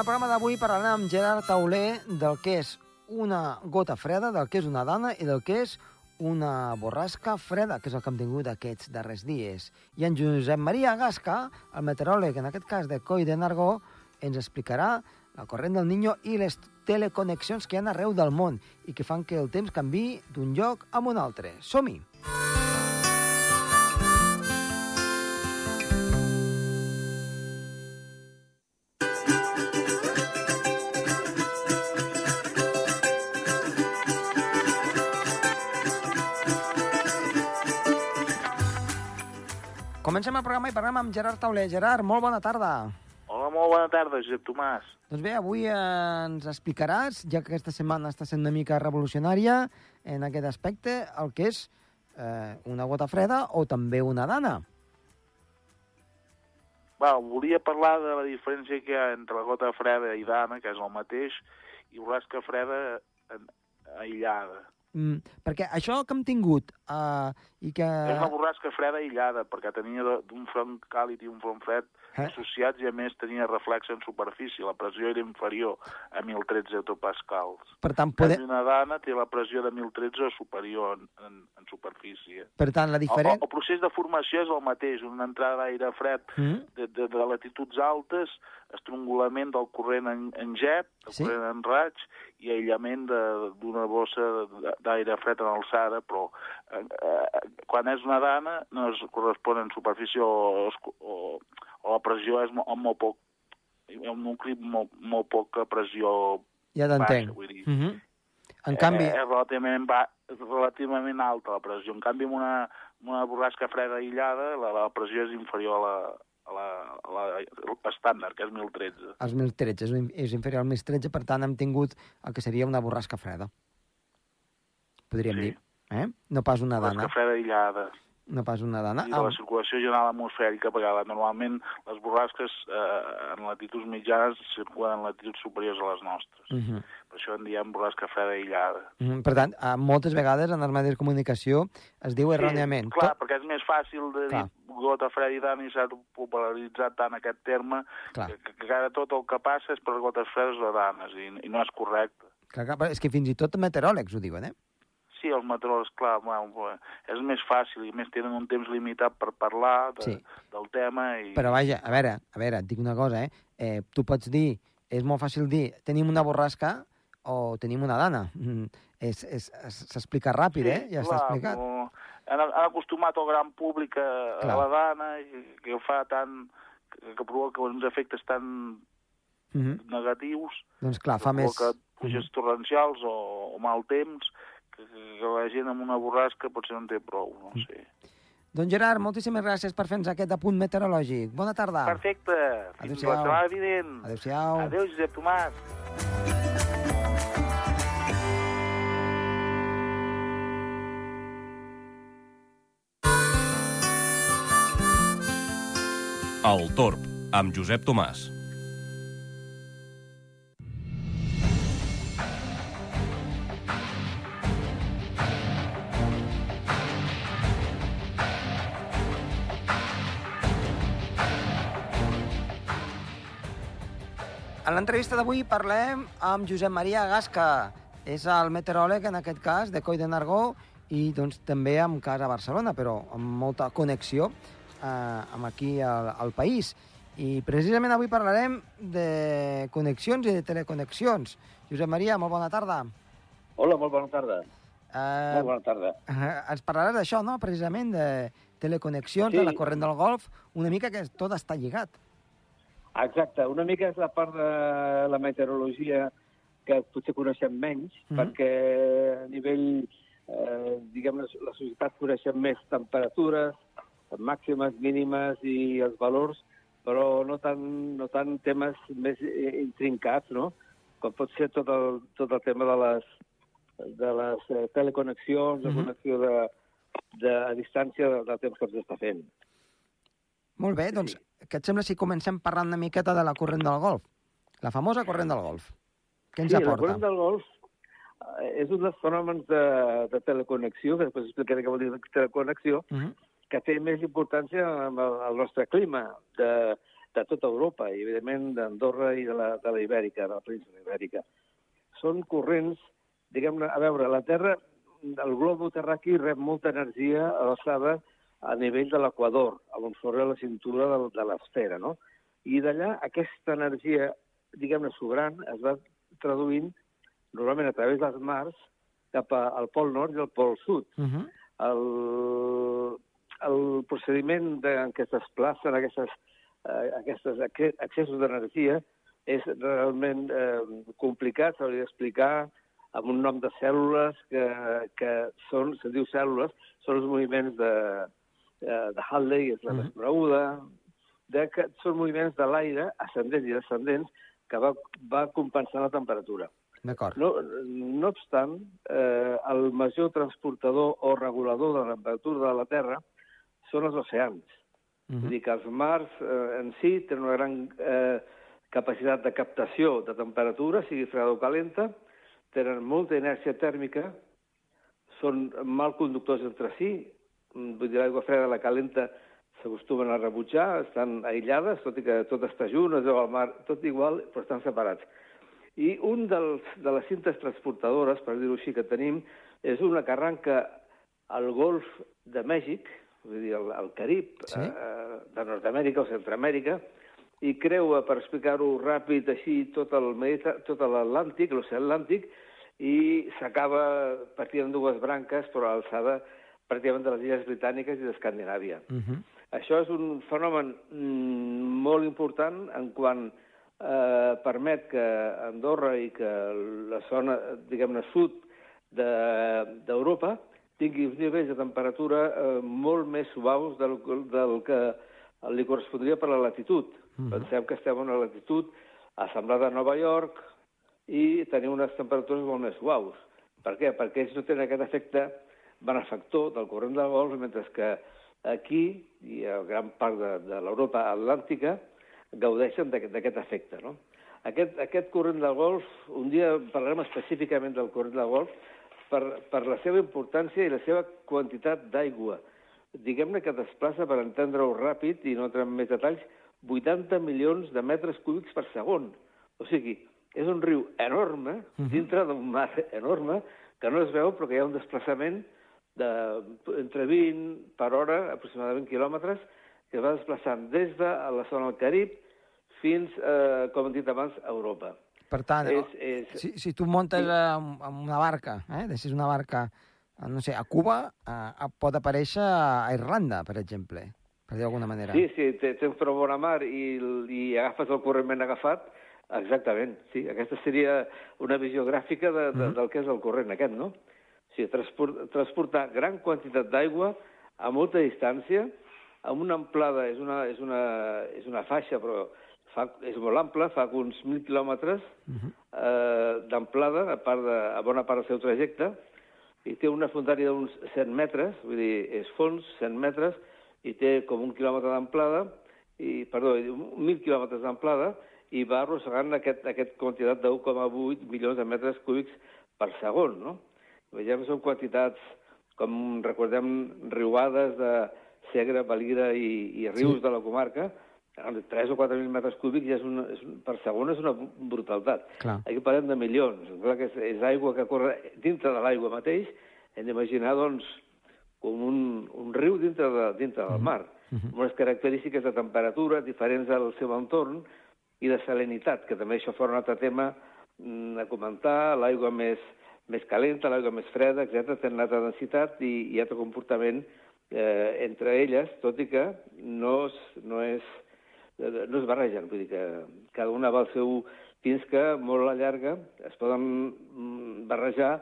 El programa d'avui parlarem amb Gerard Tauler del que és una gota freda, del que és una dana i del que és una borrasca freda, que és el que hem tingut aquests darrers dies. I en Josep Maria Gasca, el meteoròleg, en aquest cas de Coi de Nargó, ens explicarà la corrent del Niño i les teleconnexions que hi ha arreu del món i que fan que el temps canvi d'un lloc a un altre. Som-hi! Comencem el programa i parlem amb Gerard Tauler. Gerard, molt bona tarda. Hola, molt bona tarda, Josep Tomàs. Doncs bé, avui ens explicaràs, ja que aquesta setmana està sent una mica revolucionària en aquest aspecte, el que és eh, una gota freda o també una dana. Va, volia parlar de la diferència que hi ha entre la gota freda i dana, que és el mateix, i borrasca freda en, aïllada. Mm, perquè això que hem tingut uh, i que... És una borrasca freda aïllada, perquè tenia d'un front càlid i un front fred Eh? associats i, a més, tenia reflex en superfície. La pressió era inferior a 1.013 hectopascals. Per tant, En pode... canvi, una dana té la pressió de 1.013 o superior en, en, en superfície. per tant la El, diferent... el, el procés de formació és el mateix, una entrada d'aire fred Mm? de, de, de latituds altes, estrangulament del corrent en, en jet, del Sí. corrent en raig, i aïllament d'una bossa d'aire fred en alçada, però eh, eh, quan és una dana no es correspon en superfície o, o, o, la pressió és molt, molt poc, ha un amb molt, molt poca pressió Ja t'entenc. dir. Mm -hmm. En canvi... Eh, és relativament, ba és relativament alta la pressió. En canvi, amb una, amb una borrasca freda aïllada, la, la pressió és inferior a la, a la, a la estàndard, que és 1.013. Els 1.013, és, és inferior al 1.013, per tant hem tingut el que seria una borrasca freda. Podríem Sí. dir. Eh? No pas una Borrasca dana. freda aïllada. No pas una dana. I de la circulació general atmosfèrica, perquè normalment les borrasques eh, en latituds mitjanes circulen en latituds superiors a les nostres. Uh -huh. Per això en diem borrasca freda aïllada. Mm, Per tant, eh, moltes vegades en els medis de comunicació es diu erròniament. Sí, clar, Tot- perquè és més fàcil de Clar. dir gota freda i dana i s'ha popularitzat tant aquest terme Clar. que, que ara tot el que passa és per gotes fredes o danes i, i no és correcte. Clar, clar, és que fins i tot meteoròlegs ho diuen, eh? Sí, els meteoròlegs, clar, bueno, és més fàcil i més tenen un temps limitat per parlar de, Sí. del tema i... Però vaja, a veure, a veure, et dic una cosa, eh? eh tu pots dir, és molt fàcil dir, tenim una borrasca o tenim una dana. Mm, és- és- és- S'explica ràpid, eh? Ja està explicat. no, han, han acostumat el gran públic a, Clar. a la dana i que fa tan... que, que provoca uns efectes tan Mm -hmm. negatius Doncs clar, fa més... pluges torrencials o, o mal temps que, que la gent amb una borrasca potser no en té prou, no Mm. sé. Doncs Gerard, moltíssimes gràcies per fer-nos aquest apunt meteorològic. Bona tarda. Perfecte. Fins Adéu-siau. la setmana vinent. Adéu-siau. Adéu, Josep Tomàs. El Torb, amb Josep Tomàs. L'entrevista d'avui parlem amb Josep Maria Gasca. És el meteoròleg, en aquest cas, de Coi de Nargó, i doncs, també amb casa a Barcelona, però amb molta connexió eh, amb aquí al, al país. I precisament avui parlarem de connexions i de teleconnexions. Josep Maria, molt bona tarda. Hola, molt bona tarda. Eh, Molt bona tarda. eh, ens parlaràs d'això, no?, precisament, de teleconnexions, Sí. de la corrent del Golf, una mica que tot està lligat. Exacte, una mica és la part de la meteorologia que potser coneixem menys, Mhm. perquè a nivell, eh, diguem, la, la societat coneixem més temperatures, màximes, mínimes i els valors, però no tant, no tant temes més eh, intrincats, no? Com pot ser tot el, tot el tema de les, de les eh, teleconnexions, de Mhm. connexió de, de, a distància del, del temps que ens està fent. Molt bé, doncs, què et sembla si comencem parlant una miqueta de la corrent del Golf? La famosa corrent del Golf. Què ens sí, la aporta? corrent del Golf eh, és un dels fenòmens de, de teleconnexió, que després explicaré què vol dir teleconnexió, Uh -huh. que té més importància el nostre clima. De, de tota Europa i, evidentment, d'Andorra i de la, de la Ibèrica, de la península Ibèrica. Són corrents, diguem-ne, a veure, la Terra, el globo terraqui rep molta energia a l'alçada a nivell de l'equador, on sobre la cintura de, de l'esfera, no? I d'allà aquesta energia, diguem-ne, sobrant, es va traduint normalment a través dels mars cap al pol nord i al pol sud. Uh -huh. El, el procediment de, en què es desplacen aquestes, eh, aquestes accessos d'energia és realment eh, complicat, s'hauria d'explicar amb un nom de cèl·lules que, que són, se diu cèl·lules, són els moviments de, eh, de Halley, és la més coneguda, de que són moviments de l'aire, ascendents i descendents, que va, va compensar la temperatura. D'acord. No, no obstant, eh, el major transportador o regulador de la temperatura de la Terra són els oceans. Uh -huh. dir que els mars eh, en si tenen una gran eh, capacitat de captació de temperatura, sigui freda o calenta, tenen molta inèrcia tèrmica, són mal conductors entre si, Mm, vull dir, l'aigua freda la calenta s'acostumen a rebutjar, estan aïllades, tot i que tot està junt, es veu al mar, tot igual, però estan separats. I un dels, de les cintes transportadores, per dir-ho així, que tenim, és una que arranca al golf de Mèxic, vull dir, al, al Carib, Sí. eh, de Nord-Amèrica o Centroamèrica, i creua, per explicar-ho ràpid, així, tot el Mediter tot l'Atlàntic, l'oceà Atlàntic, i s'acaba partint en dues branques, però a l'alçada pràcticament de les illes britàniques i d'Escandinàvia. Uh -huh. Això és un fenomen mm, molt important en quant eh, permet que Andorra i que la zona, diguem-ne, sud de- d'Europa tingui uns nivells de temperatura eh, molt més suaus del, del que li correspondria per la latitud. Mhm. Pensem que estem a una latitud assemblada a Nova York i tenim unes temperatures molt més suaus. Per què? Perquè ells no tenen aquest efecte benefactor del corrent del Golf, mentre que aquí i a gran part de, de l'Europa atlàntica gaudeixen d'aquest efecte. No? Aquest, aquest corrent del Golf, un dia parlarem específicament del corrent del Golf, per, per la seva importància i la seva quantitat d'aigua. Diguem-ne que desplaça, per entendre-ho ràpid i no entrem en més detalls, 80 milions de metres cúbics per segon. O sigui, és un riu enorme, dintre d'un mar enorme, que no es veu però que hi ha un desplaçament de, entre 20 per hora, aproximadament quilòmetres, que es va desplaçant des de la zona del Carib fins, eh, com hem dit abans, a Europa. Per tant, És, és, si, si tu muntes Sí. amb, amb una barca, eh, deixes una barca, eh, no sé, a Cuba, eh, pot aparèixer a Irlanda, per exemple, per dir d'alguna manera. Sí, sí, te- tens prou bona mar i, i agafes el corrent ben agafat, exactament, sí. Aquesta seria una visió gràfica de, de, del que és el corrent aquest, no? Sigui, transport, transportar gran quantitat d'aigua a molta distància, amb una amplada, és una, és una, és una faixa, però fa, és molt ampla, fa uns 1.000 quilòmetres eh, d'amplada, a, part de, a bona part del seu trajecte, i té una fondària d'uns 100 metres, vull dir, és fons, 100 metres, i té com un quilòmetre d'amplada, i, perdó, 1.000 quilòmetres d'amplada, i va arrossegant aquest, aquest quantitat de 1,8 milions de metres cúbics per segon, no? Veiem, són quantitats, com recordem, riuades de Segre, Valira i, i rius Sí. de la comarca, 3 o 4 mil metres cúbics ja és un, és un, per segon és una brutalitat. Clar. Aquí parlem de milions. Clar que és, és aigua que corre dintre de l'aigua mateix. Hem d'imaginar, doncs, com un, un riu dintre, de, dintre del mar, amb unes característiques de temperatura diferents al seu entorn i de salinitat, que també això fora un altre tema mm, a comentar, l'aigua més, més calenta, l'aigua més freda, etc tenen altra densitat i, i altre comportament eh, entre elles, tot i que no es, no és no es barregen, vull dir que cada una va al seu fins que molt a la llarga es poden mm, barrejar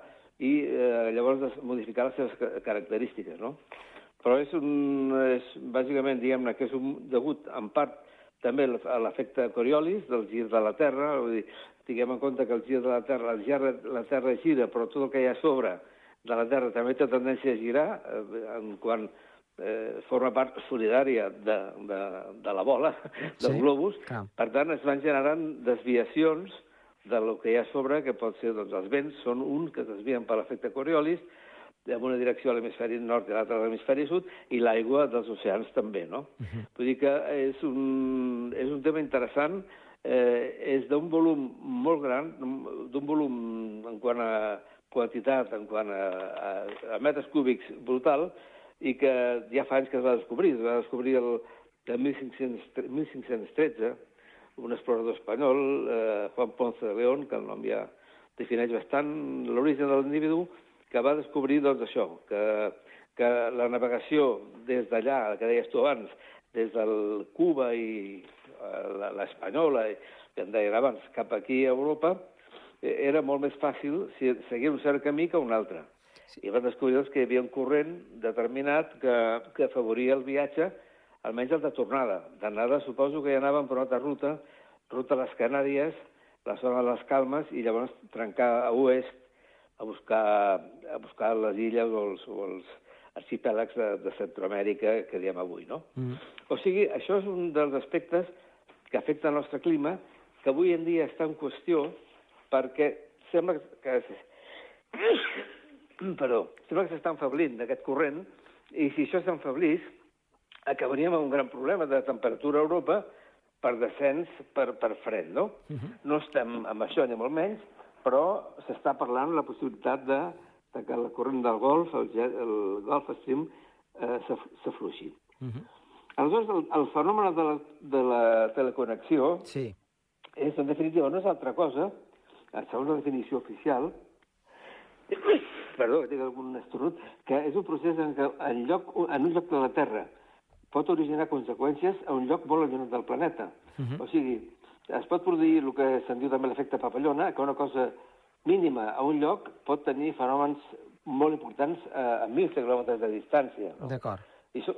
i eh, llavors modificar les seves ca- característiques, no? Però és, un, és bàsicament, diguem-ne, que és un, degut en part també l'efecte Coriolis del gir de la Terra, vull dir, tinguem en compte que el gir de la Terra, el gir de la Terra gira, però tot el que hi ha a sobre de la Terra també té tendència a girar, eh, en quan eh, forma part solidària de, de, de la bola, del Sí, globus. clar. Per tant, es van generant desviacions de lo que hi ha a sobre, que pot ser, doncs, els vents són uns que es desvien per l'efecte Coriolis, en una direcció a l'hemisferi nord i l'altra a l'hemisferi sud, i l'aigua dels oceans també, no? Uh -huh. Vull dir que és un, és un tema interessant, eh, és d'un volum molt gran, d'un volum en quant a quantitat, en quant a, a, a metres cúbics brutal, i que ja fa anys que es va descobrir. Es va descobrir el, el 1500, 1513, un explorador espanyol, eh, Juan Ponce de León, que el nom ja defineix bastant l'origen de l'individu, que va descobrir doncs, això, que, que la navegació des d'allà, que deies tu abans, des del Cuba i eh, l'espanyola, que en deien abans, cap aquí a Europa, eh, era molt més fàcil si seguir un cert camí que un altre. Sí. I van descobrir doncs, que hi havia un corrent determinat que, que afavoria el viatge, almenys el de tornada. D'anada suposo que ja anaven per una altra ruta, ruta a les Canàries, la zona de les Calmes, i llavors trencar a oest a buscar, a buscar les illes o els, o els arxipèlags de, de Centroamèrica que diem avui, no? Mm. O sigui, això és un dels aspectes que afecta el nostre clima, que avui en dia està en qüestió perquè sembla que... Perdó, sembla que s'està enfablint d'aquest corrent, i si això s'enfablís, acabaríem amb un gran problema de temperatura a Europa per descens per, per fred, no? Uh -huh. No estem amb això, ni molt menys, però s'està parlant la possibilitat de, de que la corrent del Golf, el, el Gulf Stream, eh, s'afluixi. Uh mhm. -huh. Aleshores, el, el fenomen de la, de la teleconnexió sí. és, en definitiva, no és altra cosa, segons la definició oficial, perdó, que tinc algun estornut, que és un procés en què en, lloc, en un lloc de la Terra pot originar conseqüències a un lloc molt allunyat del planeta. Uh mhm. -huh. O sigui, es pot produir el que se'n diu també l'efecte papallona, que una cosa mínima a un lloc pot tenir fenòmens molt importants a, a mil quilòmetres de distància. No? D'acord. I so,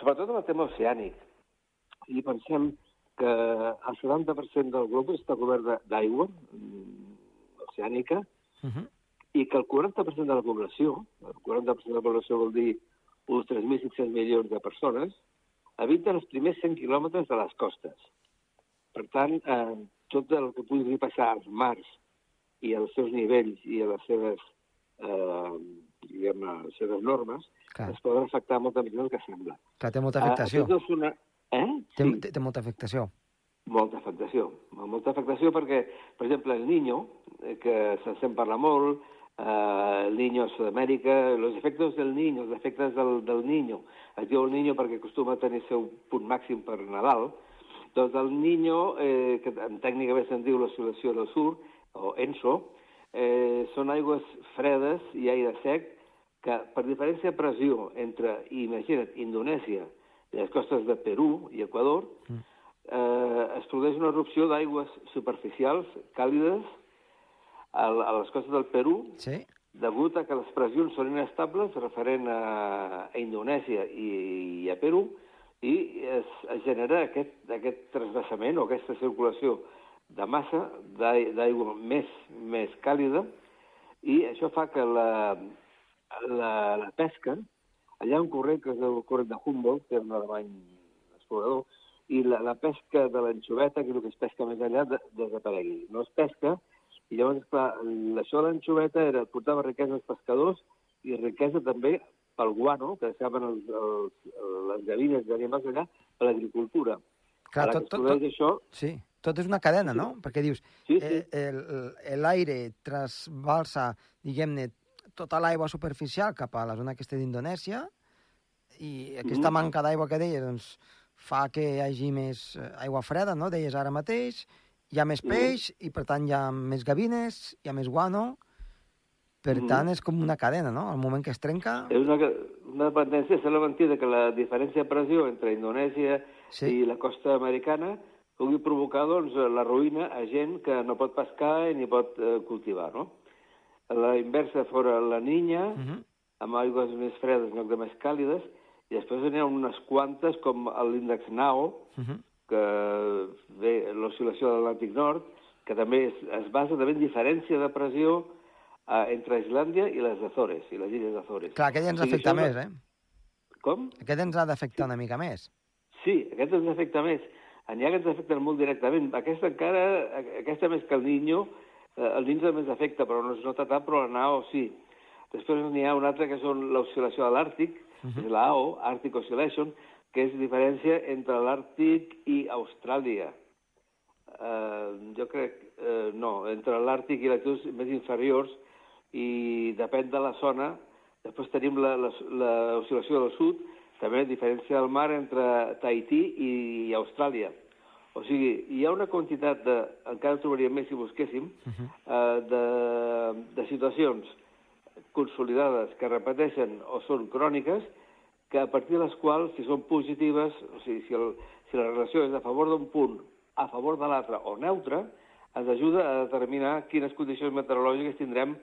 sobretot en el tema oceànic. I pensem que el 70% del globus està cobert d'aigua mm, oceànica uh -huh. i que el 40% de la població, el 40% de la població vol dir uns 3.500 milions de persones, habiten els primers 100 quilòmetres de les costes. Per tant, eh, tot el que pugui passar als mars i als seus nivells i a les seves, eh, diguem, les seves normes, Clar. es poden afectar molta més del que sembla. Clar, té molta afectació. És una... Eh? Té, sí. té, té molta afectació. Molta afectació. Molta afectació perquè, per exemple, el Niño, eh, que se'n sent parlar molt, eh, el Niño a Sud-amèrica, els efectes del Niño, els efectes del, del Niño. Es diu el Niño perquè acostuma a tenir el seu punt màxim per Nadal, doncs el Niño, eh, que en tècnica bé se'n diu l'oscil·lació del sur, o ENSO, eh, són aigües fredes i aire sec que, per diferència de pressió entre, imagina't, Indonèsia i les costes de Perú i Equador, mm. eh, es produeix una erupció d'aigües superficials, càlides, a, a les costes del Perú, sí? degut a que les pressions són inestables referent a, a Indonèsia i, i a Perú, i es, es genera aquest, aquest trasbassament o aquesta circulació de massa d'aigua més, més càlida i això fa que la, la, la pesca, allà un corrent que és el corrent de Humboldt, que és un alemany explorador, i la, la pesca de l'anxoveta, que és el que es pesca més allà, de, desaparegui. No es pesca, i llavors, clar, això de l'anxoveta era, portava riquesa als pescadors i riquesa també pel guano, que deixaven els, els, les gavines d'animals allà, per l'agricultura. Clar, tot, tot, tot, això... sí, tot és una cadena, no? Perquè dius, sí, sí. Eh, l'aire trasbalsa, diguem-ne, tota l'aigua superficial cap a la zona aquesta d'Indonèsia i aquesta mm. manca d'aigua que deia doncs, fa que hi hagi més eh, aigua freda, no? Deies ara mateix, hi ha més peix mm. i, per tant, hi ha més gavines, hi ha més guano per mm. tant, és com una cadena, no? Al moment que es trenca... És una, una dependència, és la mentida que la diferència de pressió entre Indonèsia sí. i la costa americana pugui provocar doncs, la ruïna a gent que no pot pescar ni pot eh, cultivar, no? La inversa fora la Niña, uh -huh. amb aigües més fredes en lloc de més càlides, i després n'hi ha unes quantes, com l'índex NAO, uh -huh. que ve l'oscil·lació de l'Atlàntic Nord, que també es, es basa també en diferència de pressió uh, entre Islàndia i les Azores, i les Illes Azores. Clar, aquest ens o sigui, afecta més, eh? Com? Aquest ens ha d'afectar sí. una mica més. Sí, aquest ens afecta més. N'hi ha que ens afecten molt directament. Aquesta encara, aquesta més que el Niño, eh, el Niño ens afecta, però no es nota tant, però la Nao sí. Després n'hi ha una altra que són l'oscil·lació de l'Àrtic, uh -huh. és l'AO, Arctic Oscillation, que és diferència entre l'Àrtic i Austràlia. Uh, jo crec, uh, no, entre l'Àrtic i latituds més inferiors, i depèn de la zona. Després tenim l'oscil·lació del sud, també diferència del mar entre Tahití i Austràlia. O sigui, hi ha una quantitat de, encara trobaríem més si busquéssim, uh -huh. uh, de, de situacions consolidades que repeteixen o són cròniques, que a partir de les quals, si són positives, o sigui, si, el, si la relació és a favor d'un punt, a favor de l'altre o neutre, ens ajuda a determinar quines condicions meteorològiques tindrem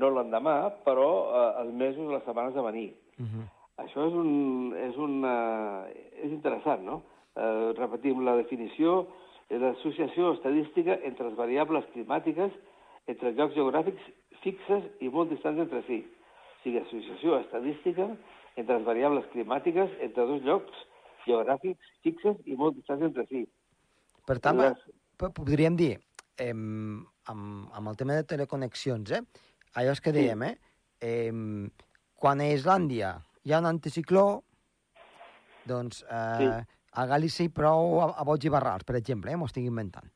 no l'endemà, però eh, els mesos, les setmanes a venir. Uh -huh. Això és, un, és, una, és interessant, no? Eh, repetim la definició, és l'associació estadística entre les variables climàtiques, entre llocs geogràfics fixes i molt distants entre si. O sigui, associació estadística entre les variables climàtiques entre dos llocs geogràfics fixes i molt distants entre si. Per tant, les... podríem dir, eh, amb, amb el tema de teleconnexions, eh, allò és que dèiem, eh, eh, quan a Islàndia hi ha un anticicló, doncs eh, sí. a Galícia hi prou a, a boig i barrals, per exemple, eh, m'ho estic inventant.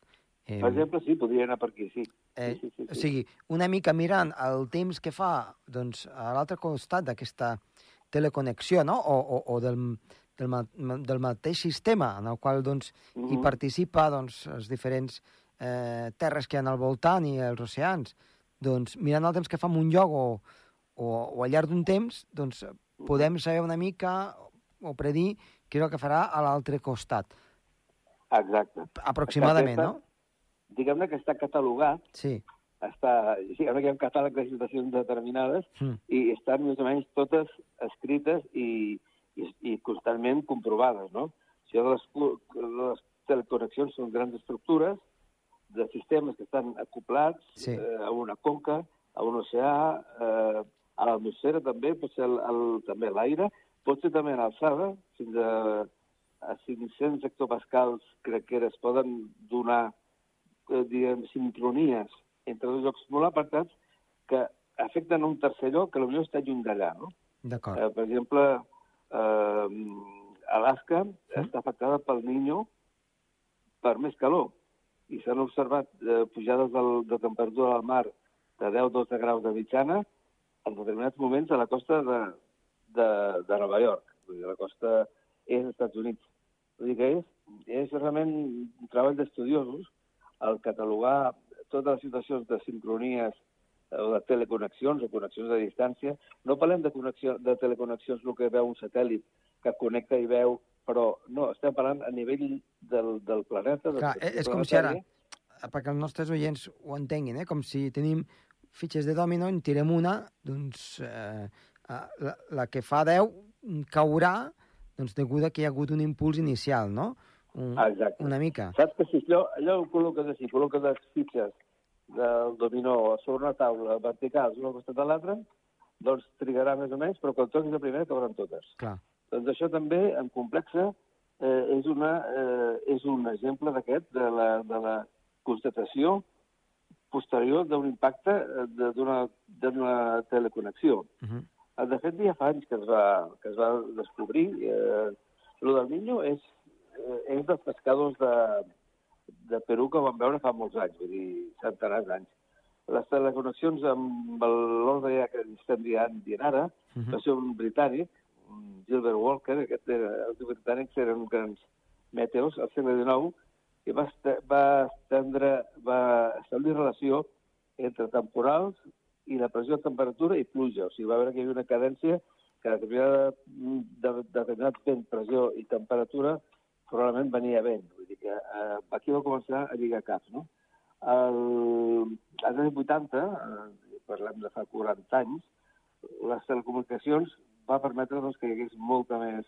Eh, per exemple, sí, podria anar per aquí, sí. Eh, sí, sí, sí, O sigui, una mica mirant el temps que fa doncs, a l'altre costat d'aquesta teleconnexió, no? o, o, o del, del, del mateix sistema en el qual doncs, mm -hmm. hi participa doncs, els diferents eh, terres que hi ha al voltant i els oceans, doncs, mirant el temps que fa en un lloc o, o, o al llarg d'un temps, doncs, podem saber una mica o predir què és el que farà a l'altre costat. Exacte. Aproximadament, aquesta, no? diguem-ne que està catalogat, sí. està, diguem-ne que hi ha un catàleg de situacions determinades mm. i estan més o menys totes escrites i, i, i constantment comprovades, no? Això de les, les teleconnexions són grans estructures de sistemes que estan acoplats sí. eh, a una conca, a un oceà, eh, a l'atmosfera també, pot ser el, el, també l'aire, pot ser també en alçada, fins a, a 500 hectopascals crec que es poden donar eh, diguem, sincronies entre dos llocs molt apartats que afecten un tercer lloc que potser està lluny d'allà, no? D'acord. Eh, per exemple, eh, Alaska mm. està afectada pel Niño per més calor i s'han observat eh, pujades del, de temperatura del mar de 10-12 graus de mitjana en determinats moments a la costa de, de, de Nova York, dir, la costa és dels Estats Units. Vull dir que és, és realment un treball d'estudiosos al catalogar totes les situacions de sincronies eh, o de teleconnexions o connexions a distància. No parlem de, connexió, de teleconnexions el que veu un satèl·lit que connecta i veu, però no, estem parlant a nivell del, del planeta. Clar, del és com si ara, perquè els nostres oients ho entenguin, eh? com si tenim fitxes de domino, en tirem una, doncs eh, la, la que fa 10 caurà doncs, degut a que hi ha hagut un impuls inicial, no? un, Exacte. una mica. Saps que si allò, allò ho col·loques així, col·loques les fitxes del dominó sobre una taula vertical una costat de l'altra, doncs trigarà més o menys, però quan toquis la primera cauran totes. Clar. Doncs això també, en complexa, eh, és, una, eh, és un exemple d'aquest, de, la, de la constatació posterior d'un impacte eh, d'una teleconnexió. Uh -huh. De fet, ja fa anys que es va, que es va descobrir. Eh, el del Niño és eh, és dels pescadors de, de Perú que vam veure fa molts anys, vull dir, centenars d'anys. Les teleconnexions amb l'ordre ja que estem dient, dient ara, uh -huh. va ser un britànic, Gilbert Walker, aquest era, els britànics eren grans meteors al segle XIX, i va, va, estendre, va establir relació entre temporals i la pressió de temperatura i pluja. O sigui, va veure que hi havia una cadència que determinada, de, determinat vent, pressió i temperatura probablement venia vent. Vull dir que eh, aquí va començar a lligar caps, no? El, als anys 80, eh, parlem de fa 40 anys, les telecomunicacions va permetre doncs, que hi hagués molta més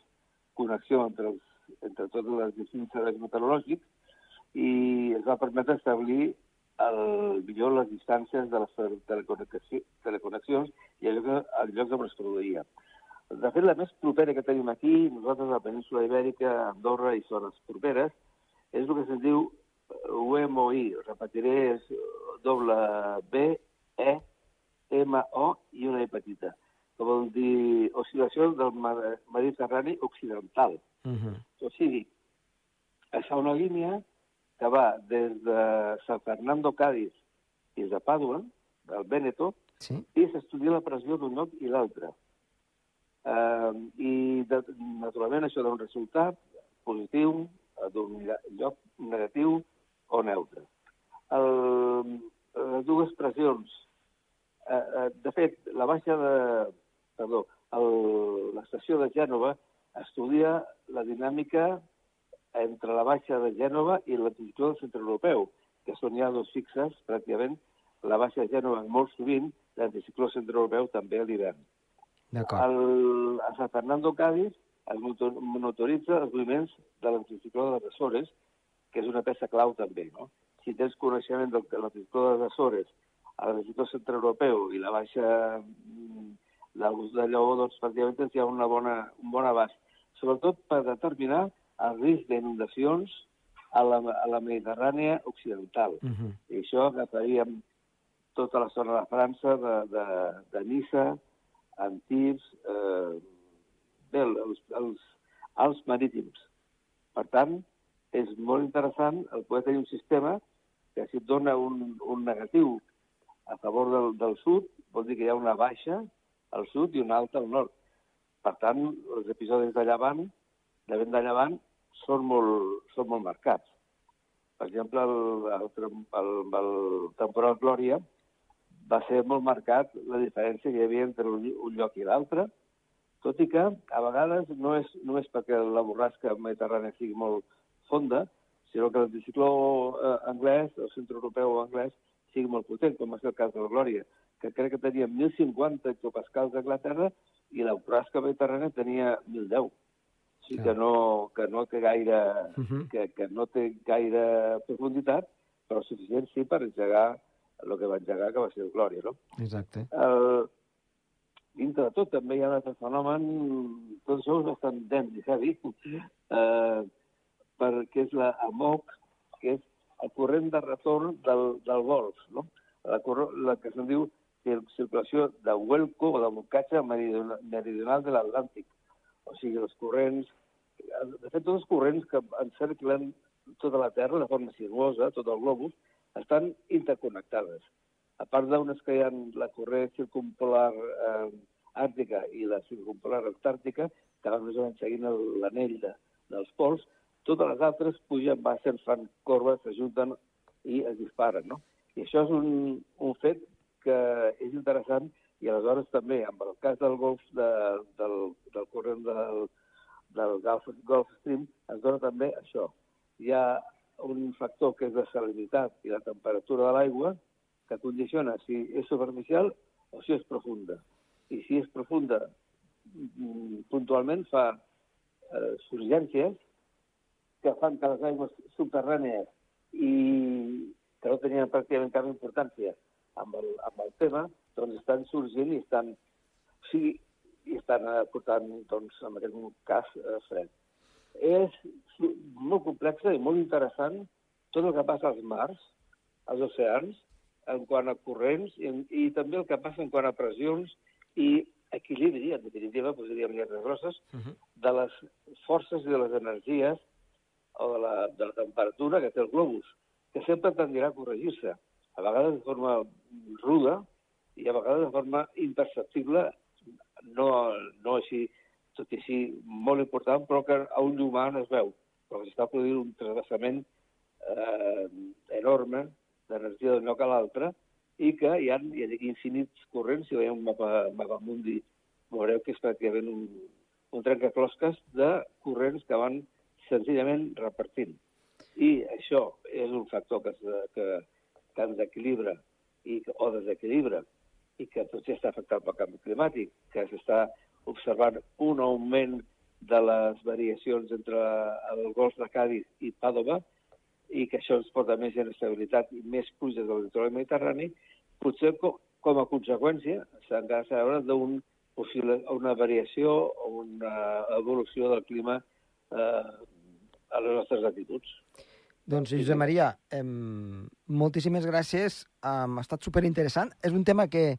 connexió entre, els, entre tots els distints serveis meteorològics i es va permetre establir el millor les distàncies de les teleconnexions i el lloc, el lloc on es produïa. De fet, la més propera que tenim aquí, nosaltres a la península Ibèrica, Andorra i zones properes, és el que se'n diu UMOI, repetiré, és doble B, E, M-O i una E petita, que vol dir oscil·lació del Mediterrani Occidental. Uh -huh. O sigui, fa una línia que va des de San Fernando, Cádiz, fins a Pàdua, del Véneto, Sí? i s'estudia la pressió d'un lloc i l'altre. Uh, I, de, naturalment, això dona un resultat positiu, eh, d'un lloc negatiu o neutre. El, les dues pressions, eh, eh, de fet, la baixa de... Perdó, l'estació de Gènova estudia la dinàmica entre la baixa de Gènova i l'anticicló del centre europeu, que són ja dos fixes, pràcticament, la baixa de Gènova molt sovint, l'anticicló centre-europeu també a l'hivern. D'acord. El, a San Fernando Cádiz es monitoritza els moviments de l'anticicló de les Açores, que és una peça clau també. No? Si tens coneixement de l'anticicló de les Açores, l'anticicló centre-europeu i la baixa mm, del gust de lleó, doncs pràcticament tens ja una bona, un bon abast. Sobretot per determinar el risc d'inundacions a la, a la Mediterrània occidental. Uh -huh. I això agafaríem tota la zona de França, de, de, de Niça, Antibes, eh, bé, els, els alts marítims. Per tant, és molt interessant el poder tenir un sistema que si et dona un, un negatiu a favor del, del sud, vol dir que hi ha una baixa al sud i una alta al nord. Per tant, els episodis de llevant, de vent de llevant, són molt, són molt marcats. Per exemple, el, el, el, el temporal Glòria va ser molt marcat la diferència que hi havia entre un, un lloc i l'altre, tot i que a vegades no és només perquè la borrasca mediterrània sigui molt fonda, sinó que l'anticicló eh, anglès, el centre europeu anglès, sigui molt potent, com va ser el cas de la Glòria, que crec que tenia 1.050 hectopascals d'Anglaterra i la borrasca mediterrània tenia 1.010. O sigui que no, que no té gaire Uh -huh. que, que no té gaire profunditat, però suficient sí per engegar el que va engegar, que va ser el Glòria, no? Exacte. El, dintre de tot també hi ha un altre fenomen, tot això és bastant dens i heavy, eh, perquè és la AMOC, que és el corrent de retorn del, del golf, no? La, la que se'n diu circulació de vuelco o de bocatge meridional, de l'Atlàntic. O sigui, els corrents... De fet, tots els corrents que encerclen tota la Terra de forma sinuosa, tot el globus, estan interconnectades. A part d'unes que hi ha la corrent circumpolar eh, àrtica i la circumpolar antàrtica, que van més o menys seguint el- l'anell de, dels pols, totes les altres pugen, baixen, fan corbes, s'ajunten i es disparen, no? I això és un, un fet que és interessant i aleshores també, amb el cas del golf de, del, del corrent del, del Gulf, Gulf Stream, es dona també això. Hi ha un factor que és la salinitat i la temperatura de l'aigua que condiciona si és superficial o si és profunda. I si és profunda, mm, puntualment fa eh, surgències que fan que les aigües subterrànies i que no tenien pràcticament cap importància amb el, amb el tema, doncs estan sorgint i estan, o sigui, i estan eh, portant, doncs, en aquest cas, eh, fred. És molt complexa i molt interessant tot el que passa als mars, als oceans, en quant a corrents i, i també el que passa en quant a pressions i equilibri, en definitiva, podríem dir-ne grosses, Uh -huh. de les forces i de les energies o de la, de la temperatura que té el globus, que sempre tendirà a corregir-se, a vegades de forma ruda i a vegades de forma imperceptible, no, no així, tot i així molt important, però que a un humà no es veu, però s'està produint un travessament eh, enorme d'energia d'un lloc a l'altre i que hi ha, hi ha infinits corrents, si veieu un mapa, mapa mundi, veureu que és pràcticament un, un trencaclosques de corrents que van senzillament repartint. I això és un factor que, que, que ens equilibra i, que- o desequilibra i que potser està afectat pel canvi climàtic, que s'està observant un augment de les variacions entre el golf de Cádiz i Pàdova i que això ens porta més inestabilitat i més pluges del litoral mediterrani, potser co com a conseqüència s'encara de veure d'un possible, una variació o una evolució del clima eh, a les nostres latituds. Doncs, Josep Maria, em, moltíssimes gràcies. Um, ha estat superinteressant. És un tema que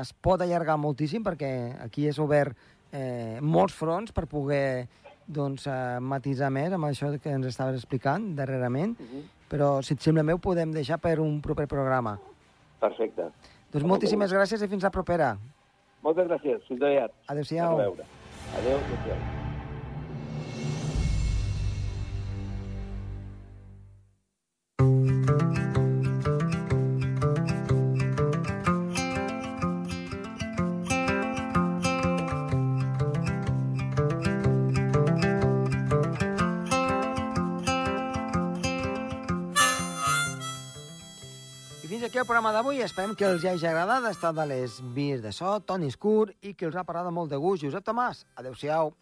es pot allargar moltíssim perquè aquí és obert eh, molts fronts per poder doncs, eh, matisar més amb això que ens estaves explicant darrerament, Uh -huh. però si et sembla meu podem deixar per un proper programa. Perfecte. Doncs moltíssimes gràcies i fins la propera. Moltes gràcies. Fins aviat. Adéu-siau. Adéu. Adéu. Aquí el programa d'avui. Esperem que els hagi agradat. Ha estat de les vies de so, Toni Escur, i que els ha parlat molt de gust. Josep Tomàs, adeu-siau.